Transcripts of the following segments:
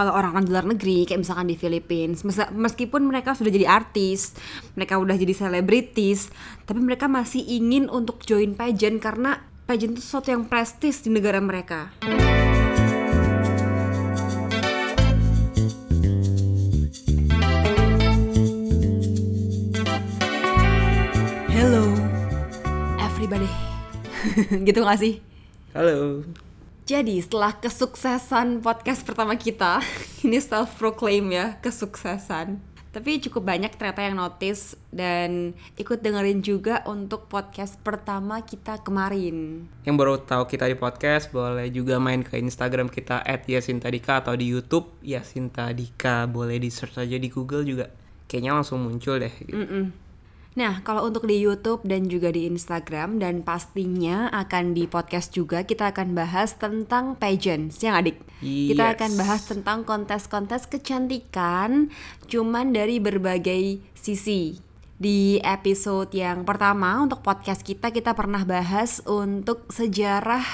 kalau orang-orang di luar negeri kayak misalkan di Filipina mes- meskipun mereka sudah jadi artis mereka udah jadi selebritis tapi mereka masih ingin untuk join pageant karena pageant itu sesuatu yang prestis di negara mereka Hello everybody gitu gak sih? Halo. Jadi setelah kesuksesan podcast pertama kita, ini self proclaim ya kesuksesan. Tapi cukup banyak ternyata yang notice dan ikut dengerin juga untuk podcast pertama kita kemarin. Yang baru tahu kita di podcast boleh juga main ke Instagram kita @yasintadika atau di YouTube Yasintadika. Boleh di search aja di Google juga. Kayaknya langsung muncul deh. gitu. Mm-mm. Nah, kalau untuk di YouTube dan juga di Instagram dan pastinya akan di podcast juga kita akan bahas tentang pageants, ya nggak, Dik? Kita Yes. akan bahas tentang kontes-kontes kecantikan cuman dari berbagai sisi. Di episode yang pertama untuk podcast kita kita pernah bahas untuk sejarah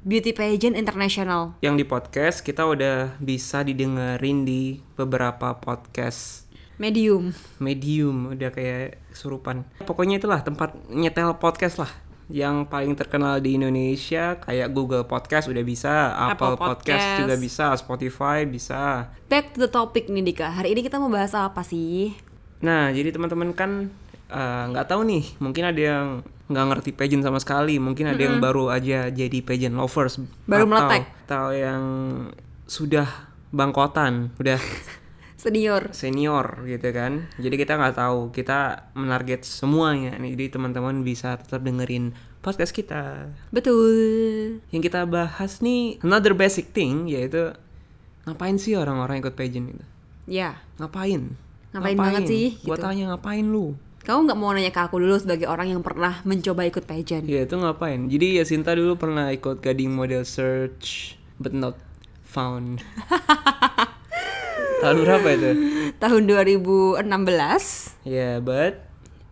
beauty pageant internasional. Yang di podcast kita udah bisa didengerin di beberapa podcast Medium. medium udah kayak surupan. Pokoknya itulah tempat nyetel podcast lah yang paling terkenal di Indonesia kayak Google Podcast udah bisa, Apple Apple, Podcast. Podcast. juga bisa, Spotify bisa. Back to the topic nih Dika. Hari ini kita mau bahas apa sih? Nah, jadi teman-teman kan eh, nggak tahu nih, mungkin ada yang nggak ngerti pageant sama sekali, mungkin ada yang baru aja jadi pageant lovers, Baru atau, meletek. atau yang sudah bangkotan, udah Senior. senior gitu kan. Jadi kita nggak tahu, kita menarget semuanya nih. Jadi teman-teman bisa tetap dengerin podcast kita. Betul. Yang kita bahas nih another basic thing yaitu ngapain sih orang-orang ikut pageant gitu? Ya. Ngapain? Ngapain banget sih, Gua gitu. tanya ngapain lu? Kamu nggak mau nanya ke aku dulu sebagai orang yang pernah mencoba ikut pageant? Iya itu ngapain? Jadi ya Sinta dulu pernah ikut Gading Model Search but not found. Tahun berapa itu? Tahun 2016. Ya, but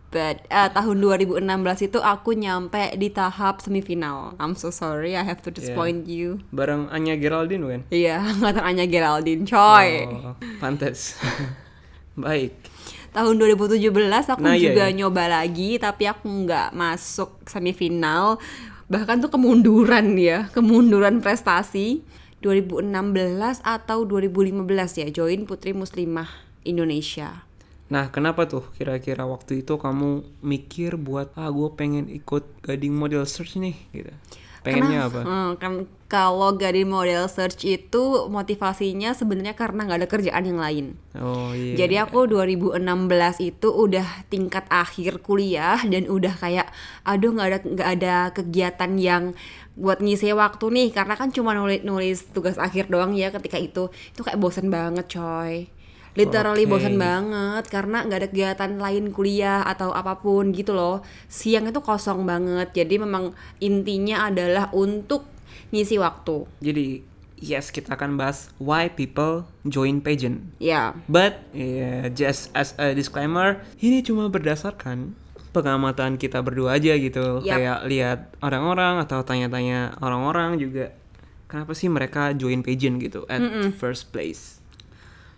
But eh, tahun 2016 itu aku nyampe di tahap semifinal. I'm so sorry, I have to disappoint you. bareng Anya Geraldine bukan? Iya, angkatan Anya Geraldine, coy. Oh, pantes. Baik. Tahun 2017 aku Nah, iya, juga iya. nyoba lagi, tapi aku nggak masuk semifinal. Bahkan tuh kemunduran ya, kemunduran prestasi. 2016 atau 2015 ya, join Putri Muslimah Indonesia. Nah, kenapa tuh kira-kira waktu itu kamu mikir buat ah gue pengen ikut Gading Model Search nih gitu. Pengennya apa? Hmm, kan kalau Gading Model Search itu motivasinya sebenarnya karena nggak ada kerjaan yang lain. Oh iya. Jadi aku 2016 itu udah tingkat akhir kuliah dan udah kayak aduh nggak ada nggak ada kegiatan yang buat ngisi waktu nih karena kan cuma nulis nulis tugas akhir doang ya ketika itu itu kayak bosen banget coy literally Oke. bosen banget karena nggak ada kegiatan lain kuliah atau apa pun gitu loh siang itu kosong banget jadi memang intinya adalah untuk ngisi waktu Jadi yes kita akan bahas why people join pageant. ya But yeah, just as a disclaimer, ini cuma berdasarkan pengamatan kita berdua aja gitu. Yap. Kayak lihat orang-orang atau tanya-tanya orang-orang juga kenapa sih mereka join pageant gitu at first place.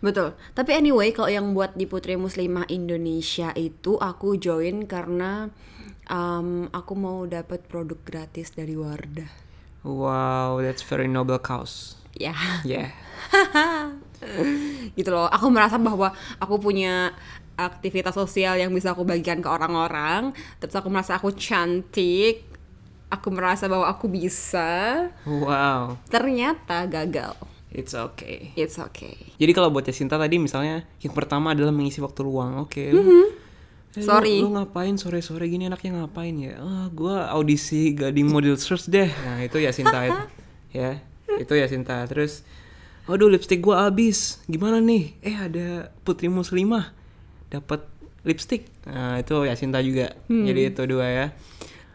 Betul. Tapi anyway, kalau yang buat di Putri Muslimah Indonesia itu aku join karena um, aku mau dapat produk gratis dari Wardah. Wow, that's very noble cause. Ya, Yeah. gitu loh. Aku merasa bahwa aku punya aktivitas sosial yang bisa aku bagikan ke orang-orang. Terus aku merasa aku cantik. Aku merasa bahwa aku bisa. Wow, Ternyata gagal. It's okay. It's okay. Jadi kalau buat Jacinta tadi misalnya yang pertama adalah mengisi waktu luang. Oke. lu- eh, lu- Mm-hmm. Sorry. Lu, ngapain sore-sore gini anaknya ngapain ya? Ah, gua audisi Gading Model Search deh. Nah, itu Yasinta itu. ya. Itu Yasinta. Terus aduh lipstick gua habis. Gimana nih? Eh ada Putri Muslimah dapat lipstick. Nah, itu Yasinta juga. Hmm. Jadi itu dua ya.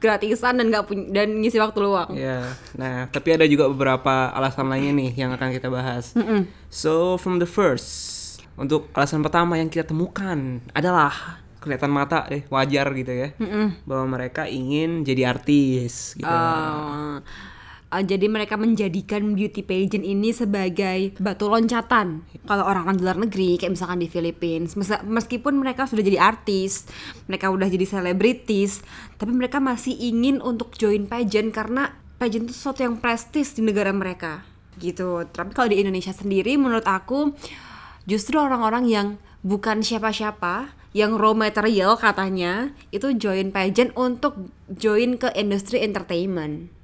Gratisan dan nggak punya dan ngisi waktu luang. Ya, nah tapi ada juga beberapa alasan lainnya nih yang akan kita bahas. So from the first, untuk alasan pertama yang kita temukan adalah kelihatan mata deh wajar gitu ya, bahwa mereka ingin jadi artis gitu. Oh, Uh, jadi mereka menjadikan beauty pageant ini sebagai batu loncatan. Kalau orang-orang di luar negeri, kayak misalkan di Philippines, mes- meskipun mereka sudah jadi artis, mereka udah jadi selebritis, tapi mereka masih ingin untuk join pageant karena pageant itu sesuatu yang prestis di negara mereka. Gitu. Tapi kalau di Indonesia sendiri, menurut aku justru orang-orang yang bukan siapa-siapa, yang raw material katanya, itu join pageant untuk join ke industri entertainment.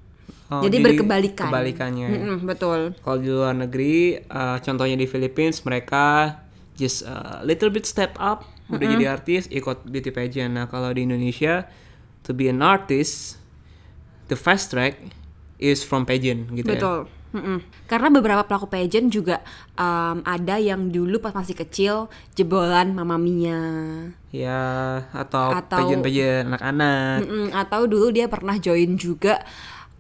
Oh, jadi, berkebalikan. Kebalikannya. Mm-mm, betul. Kalau di luar negeri, uh, contohnya di Philippines, mereka just a little bit step up, udah jadi artis, ikut beauty pageant. Nah, kalau di Indonesia, to be an artist, the fast track is from pageant gitu ya. Betul. Mm-mm. Karena beberapa pelaku pageant juga um, ada yang dulu pas masih kecil jebolan Mamma Mia. Ya, atau, Atau- pageant-pageant anak-anak. Atau dulu dia pernah join juga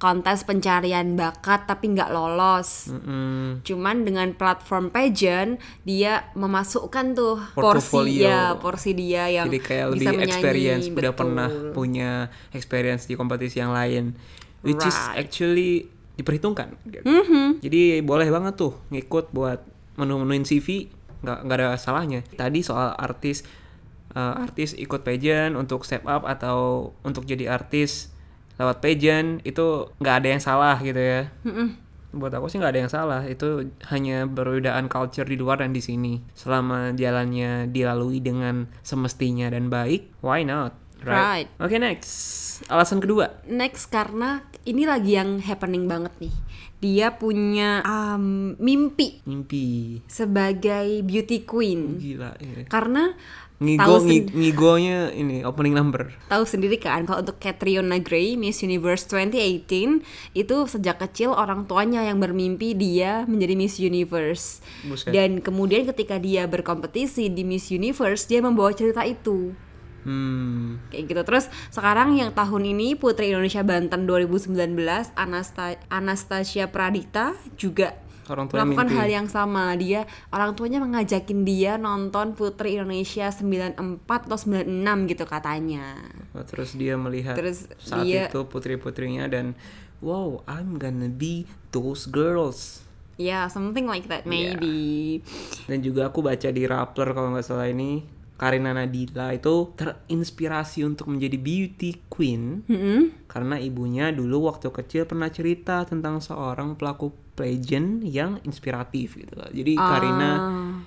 kontes pencarian bakat tapi nggak lolos. Mm-mm. Cuman dengan platform pageant dia memasukkan tuh porsi ya porsi dia yang Jadi kayak lebih bisa menyanyi. experience, udah Betul. pernah punya experience di kompetisi yang lain, which is Right. actually diperhitungkan. gitu. Mhm. Jadi boleh banget tuh ngikut buat menu-menuin CV, nggak nggak ada salahnya. Tadi soal artis, eh, artis ikut pageant untuk step up atau untuk jadi artis lewat pageant itu nggak ada yang salah gitu ya. Mm-mm. Buat aku sih nggak ada yang salah. Itu hanya perbedaan culture di luar dan di sini. Selama jalannya dilalui dengan semestinya dan baik, why not? Right. Oke next, alasan kedua. Next karena ini lagi yang happening banget nih. Dia punya um, mimpi Mimpi. sebagai beauty queen. Gila. Ini. Karena Ngigo, ngigonya ini opening number. tahu sendiri kan kalau untuk Catriona Gray Miss Universe 2018 itu sejak kecil orang tuanya yang bermimpi dia menjadi Miss Universe. Buset. Dan kemudian ketika dia berkompetisi di Miss Universe dia membawa cerita itu. Hmm. kayak gitu terus sekarang yang tahun ini Putri Indonesia Banten 2019 Anasta Anastasia Pradita juga Orang tuanya melakukan mimpi. hal yang sama. Dia orang tuanya mengajakin dia nonton Putri Indonesia 94 atau 96 gitu katanya. Oh, Terus dia melihat Terus saat dia- itu putri-putrinya dan wow, I'm gonna be those girls. ya something like that maybe. Dan juga aku baca di Rappler kalau nggak salah ini Karina Nadila itu terinspirasi untuk menjadi beauty queen Mm-mm. karena ibunya dulu waktu kecil pernah cerita tentang seorang pelaku pageant yang inspiratif gitu loh. Jadi Karina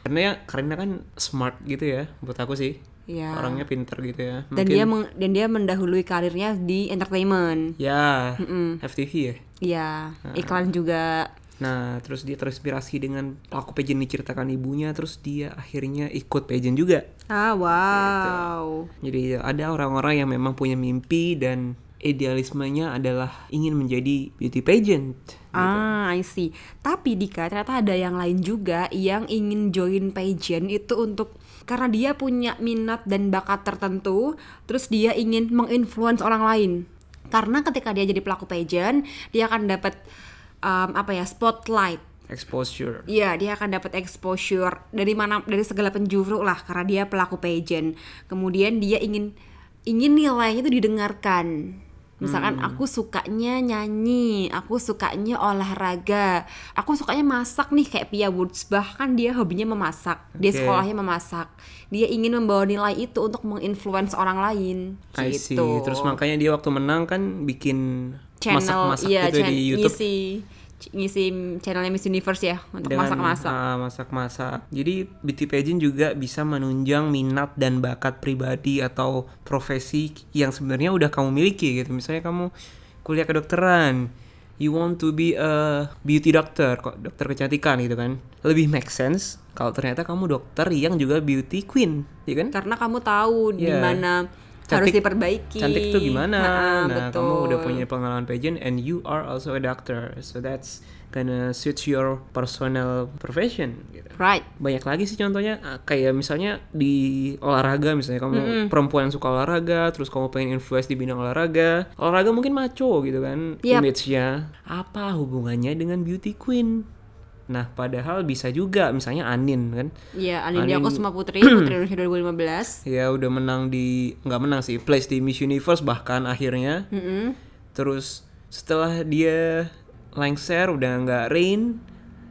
karena ya Karina kan smart gitu ya buat aku sih. ya Orangnya pinter gitu ya. dan dia meng- dan dia mendahului karirnya di entertainment Ya, FTV ya. ya iklan juga Nah, terus dia terinspirasi dengan pelaku pageant diceritakan ibunya, terus dia akhirnya ikut pageant juga. ah wow Jadi ada orang-orang yang memang punya mimpi dan idealismenya adalah ingin menjadi beauty pageant. Ah, I see. Tapi Dika, ternyata ada yang lain juga yang ingin join pageant itu untuk karena dia punya minat dan bakat tertentu, terus dia ingin menginfluence orang lain. Karena ketika dia jadi pelaku pageant, dia akan dapat um, apa ya, spotlight. Exposure. Iya, dia akan dapat exposure dari mana dari segala penjuru lah karena dia pelaku pageant. Kemudian dia ingin ingin nilainya itu didengarkan. Misalkan aku sukanya nyanyi, aku sukanya olahraga, aku sukanya masak nih kayak Pia Woods bahkan dia hobinya memasak, dia Oke. sekolahnya memasak. Dia ingin membawa nilai itu untuk menginfluence orang lain. I see. gitu. Terus makanya dia waktu menang kan bikin channel masak-masak iya, gitu chan- di YouTube. ngisi ngisi channelnya Miss Universe ya untuk masak-masak. ah, masak-masak. Jadi beauty pageant juga bisa menunjang minat dan bakat pribadi atau profesi yang sebenarnya udah kamu miliki gitu. Misalnya kamu kuliah kedokteran, you want to be a beauty doctor, kok dokter kecantikan gitu kan. Lebih make sense kalau ternyata kamu dokter yang juga beauty queen, ya kan? karena kamu tahu di Iya. Mana harus Cantik- diperbaiki. Cantik tuh gimana? Nah, nah, kamu udah betul. punya pengalaman pageant and you are also a doctor. So that's gonna suit your personal profession gitu. right. banyak lagi sih contohnya ah, kayak misalnya di olahraga misalnya kamu perempuan yang suka olahraga terus kamu pengen influence di bidang olahraga olahraga mungkin maco gitu kan Yap. image-nya apa hubungannya dengan beauty queen nah padahal bisa juga misalnya Anin kan? Iya, Anindya Anin- Kusuma Putri, Putri Indonesia 2015. ya udah menang di nggak menang sih place di Miss Universe bahkan akhirnya. Mm-mm. terus setelah dia lengser udah nggak rain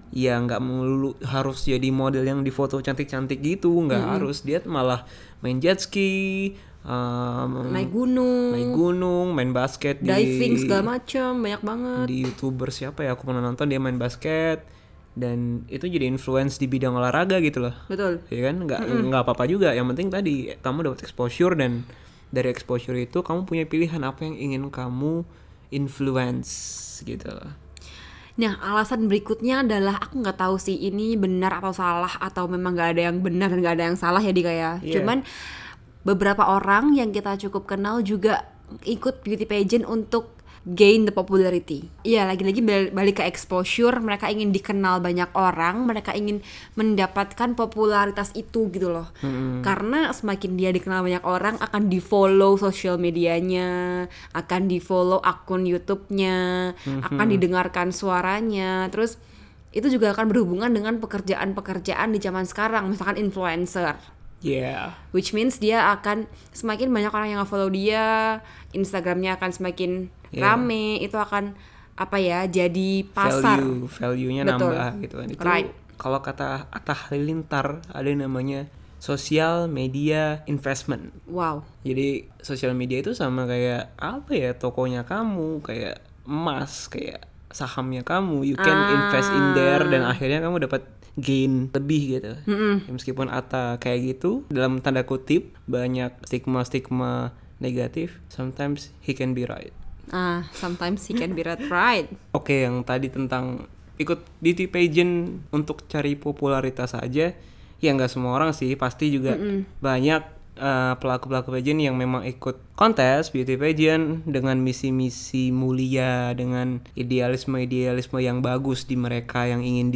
ya nggak melulu harus jadi model yang di foto cantik-cantik gitu nggak harus. Dia malah main jet ski um, naik gunung. naik gunung main basket diving di segala macam banyak banget. di youtuber siapa ya aku pernah nonton dia main basket dan itu jadi influence di bidang olahraga gitu loh. Betul. Ya kan? Nggak nggak apa-apa juga. Yang penting tadi kamu dapat exposure dan dari exposure itu kamu punya pilihan apa yang ingin kamu influence gitu loh. Nah, alasan berikutnya adalah aku nggak tahu sih ini benar atau salah atau memang nggak ada yang benar dan nggak ada yang salah ya di kayak. Iya. Cuman beberapa orang yang kita cukup kenal juga ikut beauty pageant untuk gain the popularity. Iya, lagi-lagi bal- balik ke exposure, mereka ingin dikenal banyak orang, mereka ingin mendapatkan popularitas itu gitu loh. Karena semakin dia dikenal banyak orang, akan di-follow sosial medianya, akan di-follow akun YouTube-nya, akan didengarkan suaranya. Terus itu juga akan berhubungan dengan pekerjaan-pekerjaan di zaman sekarang, misalkan influencer yeah. Which means dia akan semakin banyak orang yang follow dia Instagramnya akan semakin Yeah. rame itu akan apa ya jadi pasar. Value value-nya Betul. nambah gitu kan. Itu Right. kalau kata Atta Halilintar ada yang namanya social media investment. Wow. Jadi sosial media itu sama kayak apa ya tokonya kamu kayak emas kayak sahamnya kamu. You can invest in there dan akhirnya kamu dapat gain lebih gitu. Ya, meskipun Atta kayak gitu dalam tanda kutip banyak stigma stigma negatif sometimes he can be right. Ah sometimes he can be right right. Oke, yang tadi tentang ikut beauty pageant untuk cari popularitas aja, ya nggak semua orang sih, pasti juga banyak eh, pelaku-pelaku pageant yang memang ikut kontes beauty pageant dengan misi-misi mulia, dengan idealisme-idealisme yang bagus di mereka yang ingin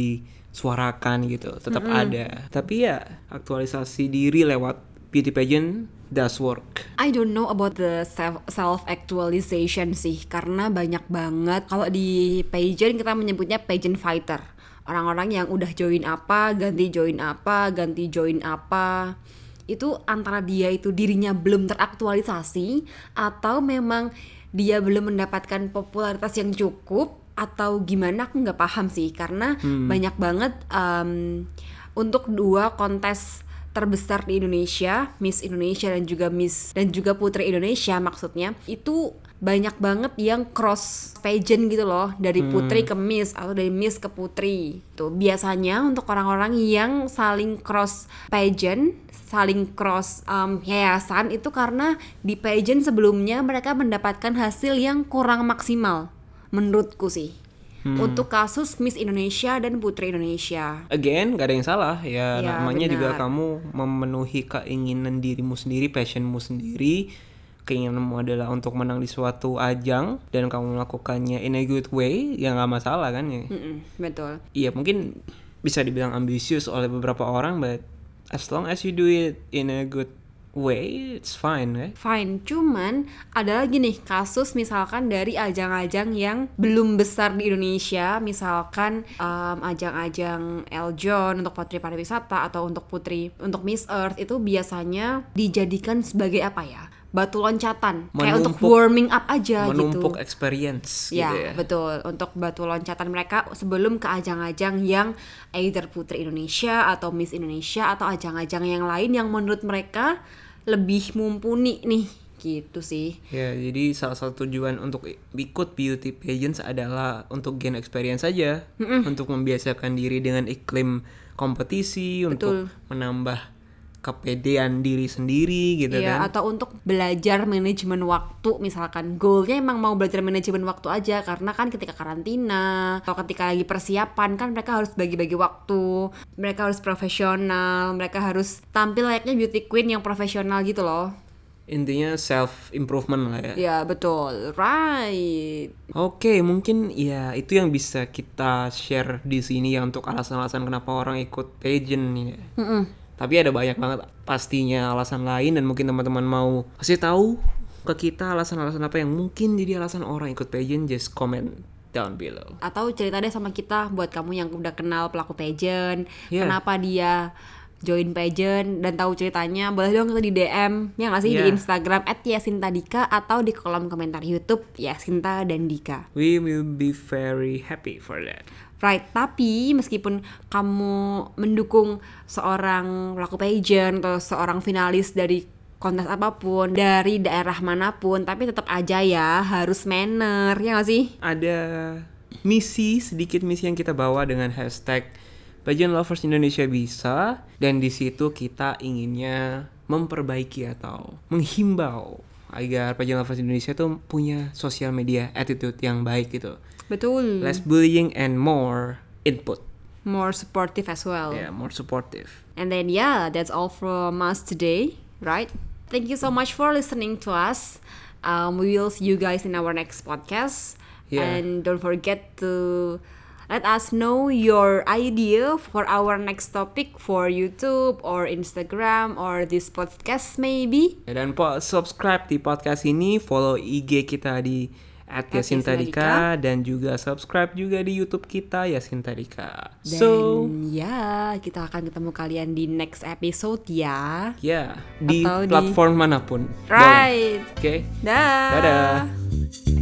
disuarakan gitu, tetap ada. Tapi ya aktualisasi diri lewat beauty pageant does work. I don't know about the self self actualization sih karena banyak banget kalau di pageant kita menyebutnya pageant fighter orang-orang yang udah join apa ganti join apa ganti join apa itu antara dia itu dirinya belum teraktualisasi atau memang dia belum mendapatkan popularitas yang cukup atau gimana aku nggak paham sih. Karena banyak banget em, untuk dua kontes terbesar di Indonesia, Miss Indonesia dan juga Miss dan juga Putri Indonesia maksudnya itu banyak banget yang cross pageant gitu loh. Dari putri ke miss atau dari miss ke putri. Tuh biasanya untuk orang-orang yang saling cross pageant, saling cross um, yayasan itu karena di pageant sebelumnya mereka mendapatkan hasil yang kurang maksimal menurutku sih. Untuk kasus Miss Indonesia dan Putri Indonesia. Again, gak ada yang salah ya, Ya, namanya juga benar. kamu memenuhi keinginan dirimu sendiri, passionmu sendiri. Keinginanmu adalah untuk menang di suatu ajang dan kamu melakukannya in a good way, ya nggak masalah kan ya. Mm-mm, betul. Iya mungkin bisa dibilang ambisius oleh beberapa orang, but as long as you do it in a good way, it's fine, right? Fine, cuman ada lagi nih kasus misalkan dari ajang-ajang yang belum besar di Indonesia, misalkan em, ajang-ajang Eljon untuk Putri Pariwisata atau untuk Putri untuk Miss Earth itu biasanya dijadikan sebagai apa ya? Batu loncatan, kayak untuk Menumpuk- warming up aja Menumpuk gitu. experience Ya, gitu ya. betul. Untuk batu loncatan mereka sebelum ke ajang-ajang yang either Putri Indonesia atau Miss Indonesia atau ajang-ajang yang lain yang menurut mereka lebih mumpuni nih, gitu sih. Ya, jadi salah satu tujuan untuk ikut beauty pageants adalah untuk gain experience saja, untuk membiasakan diri dengan iklim kompetisi, untuk menambah kepedean diri sendiri gitu Iya, kan. atau untuk belajar manajemen waktu misalkan goalnya emang mau belajar manajemen waktu aja karena kan ketika karantina atau ketika lagi persiapan kan mereka harus bagi-bagi waktu mereka harus profesional mereka harus tampil layaknya beauty queen yang profesional gitu loh Intinya self improvement lah ya. ya betul right Oke, mungkin ya itu yang bisa kita share di sini ya untuk alasan-alasan kenapa orang ikut pageant ya. Tapi ada banyak banget pastinya alasan lain dan mungkin teman-teman mau kasih tahu ke kita alasan-alasan apa yang mungkin jadi alasan orang ikut pageant just comment down below. atau cerita deh sama kita buat kamu yang udah kenal pelaku pageant Iya. kenapa dia join pageant dan tahu ceritanya boleh dong kita di DM ya nggak sih di Yeah. Instagram @yasintadika atau di kolom komentar YouTube Yasinta dan Dika. We will be very happy for that. Right, tapi meskipun kamu mendukung seorang pelaku pageant atau seorang finalis dari kontes apa pun dari daerah mana pun, tapi tetap aja ya harus manner, ya gak sih? Ada misi sedikit misi yang kita bawa dengan hashtag Pageant Lovers Indonesia bisa dan di situ kita inginnya memperbaiki atau menghimbau agar Pageant Lovers Indonesia tuh punya sosial media attitude yang baik gitu. Betul. Less bullying and more input. More supportive as well. Yeah, more supportive. And then yeah, that's all from us today, right? Thank you so much for listening to us. Um, we will see you guys in our next podcast. Yeah. And don't forget to let us know your idea for our next topic for YouTube or Instagram or this podcast maybe. Dan po- subscribe di podcast ini, follow IG kita di @yasintadika dan juga subscribe juga di YouTube kita Yasintadika. Dan So, ya, kita akan ketemu kalian di next episode ya. ya di Atau di- platform mana pun. Boleh. Right. Oke. Dah. Dadah.